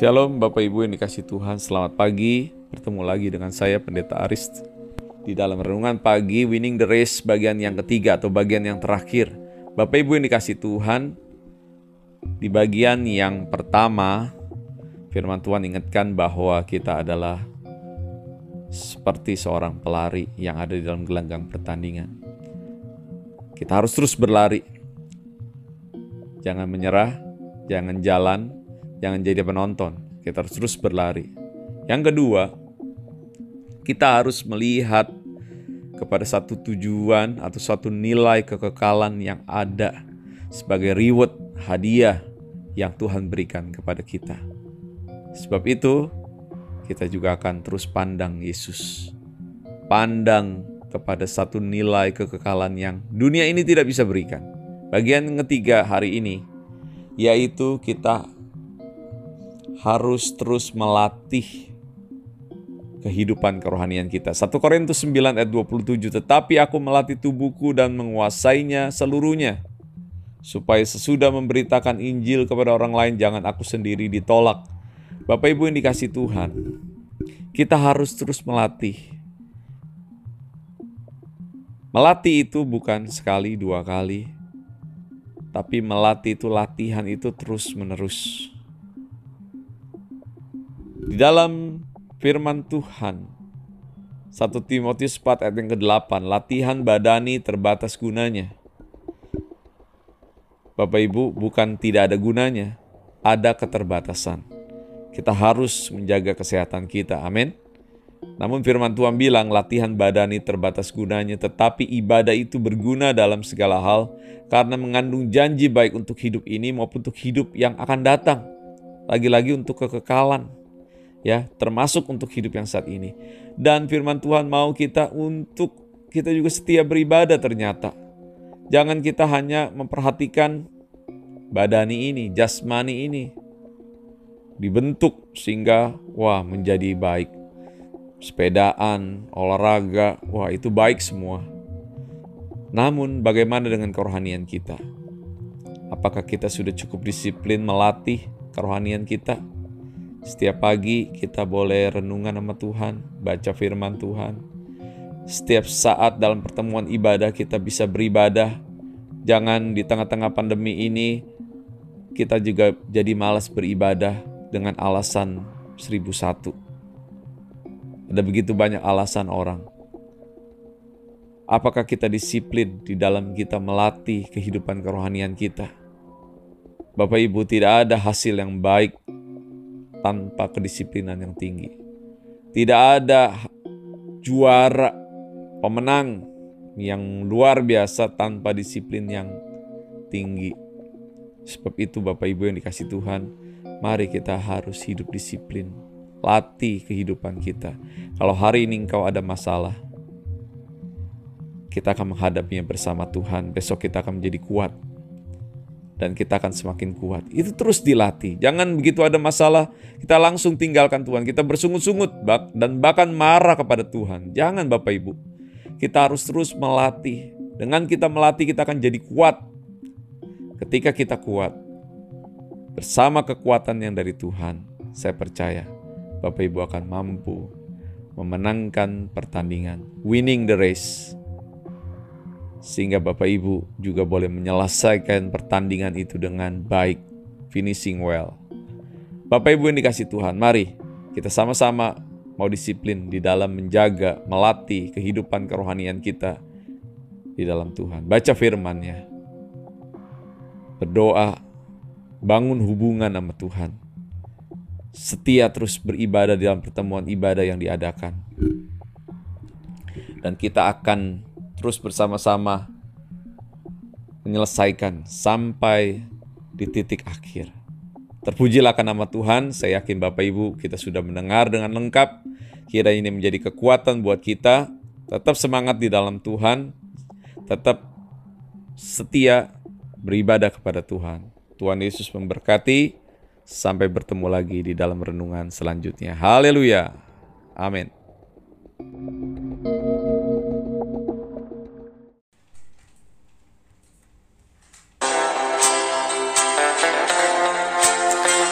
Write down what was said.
Shalom Bapak Ibu yang dikasih Tuhan, selamat pagi. Bertemu lagi dengan saya Pendeta Aris di dalam renungan pagi Winning the Race bagian yang ketiga atau bagian yang terakhir. Bapak Ibu yang dikasih Tuhan, di bagian yang pertama firman Tuhan ingatkan bahwa kita adalah seperti seorang pelari yang ada di dalam gelanggang pertandingan. Kita harus terus berlari. Jangan menyerah, jangan jalan, jangan jadi penonton. Kita harus terus berlari. Yang kedua, kita harus melihat kepada satu tujuan atau satu nilai kekekalan yang ada sebagai reward hadiah yang Tuhan berikan kepada kita. Sebab itu, kita juga akan terus pandang Yesus. Pandang kepada satu nilai kekekalan yang dunia ini tidak bisa berikan. Bagian ketiga hari ini, yaitu kita harus terus melatih kehidupan kerohanian kita. 1 Korintus 9 ayat 27, tetapi aku melatih tubuhku dan menguasainya seluruhnya. Supaya sesudah memberitakan Injil kepada orang lain, jangan aku sendiri ditolak. Bapak Ibu yang dikasih Tuhan, kita harus terus melatih. Melatih itu bukan sekali dua kali, tapi melatih itu latihan itu terus menerus. Di dalam firman Tuhan, 1 Timotius 4 ayat yang ke-8, latihan badani terbatas gunanya. Bapak Ibu, bukan tidak ada gunanya, ada keterbatasan. Kita harus menjaga kesehatan kita, amin. Namun firman Tuhan bilang latihan badani terbatas gunanya, tetapi ibadah itu berguna dalam segala hal karena mengandung janji baik untuk hidup ini maupun untuk hidup yang akan datang. Lagi-lagi untuk kekekalan ya, termasuk untuk hidup yang saat ini. Dan firman Tuhan mau kita untuk kita juga setia beribadah ternyata. Jangan kita hanya memperhatikan badani ini, jasmani ini dibentuk sehingga wah menjadi baik. Sepedaan, olahraga, wah itu baik semua. Namun bagaimana dengan kerohanian kita? Apakah kita sudah cukup disiplin melatih kerohanian kita? Setiap pagi kita boleh renungan sama Tuhan, baca firman Tuhan. Setiap saat dalam pertemuan ibadah kita bisa beribadah. Jangan di tengah-tengah pandemi ini kita juga jadi malas beribadah dengan alasan seribu satu. Ada begitu banyak alasan orang. Apakah kita disiplin di dalam kita melatih kehidupan kerohanian kita? Bapak Ibu, tidak ada hasil yang baik tanpa kedisiplinan yang tinggi. Tidak ada juara pemenang yang luar biasa tanpa disiplin yang tinggi. Sebab itu Bapak Ibu yang dikasih Tuhan, mari kita harus hidup disiplin. Latih kehidupan kita. Kalau hari ini engkau ada masalah, kita akan menghadapinya bersama Tuhan. Besok kita akan menjadi kuat dan kita akan semakin kuat. Itu terus dilatih. Jangan begitu ada masalah, kita langsung tinggalkan Tuhan. Kita bersungut-sungut dan bahkan marah kepada Tuhan. Jangan Bapak Ibu. Kita harus terus melatih. Dengan kita melatih kita akan jadi kuat. Ketika kita kuat, bersama kekuatan yang dari Tuhan, saya percaya Bapak Ibu akan mampu memenangkan pertandingan, winning the race sehingga Bapak Ibu juga boleh menyelesaikan pertandingan itu dengan baik, finishing well. Bapak Ibu yang dikasih Tuhan, mari kita sama-sama mau disiplin di dalam menjaga, melatih kehidupan kerohanian kita di dalam Tuhan. Baca firman-Nya. Berdoa, bangun hubungan sama Tuhan. Setia terus beribadah dalam pertemuan ibadah yang diadakan. Dan kita akan terus bersama-sama menyelesaikan sampai di titik akhir. Terpujilah akan nama Tuhan, saya yakin Bapak Ibu kita sudah mendengar dengan lengkap. Kira ini menjadi kekuatan buat kita, tetap semangat di dalam Tuhan, tetap setia beribadah kepada Tuhan. Tuhan Yesus memberkati, sampai bertemu lagi di dalam renungan selanjutnya. Haleluya. Amin.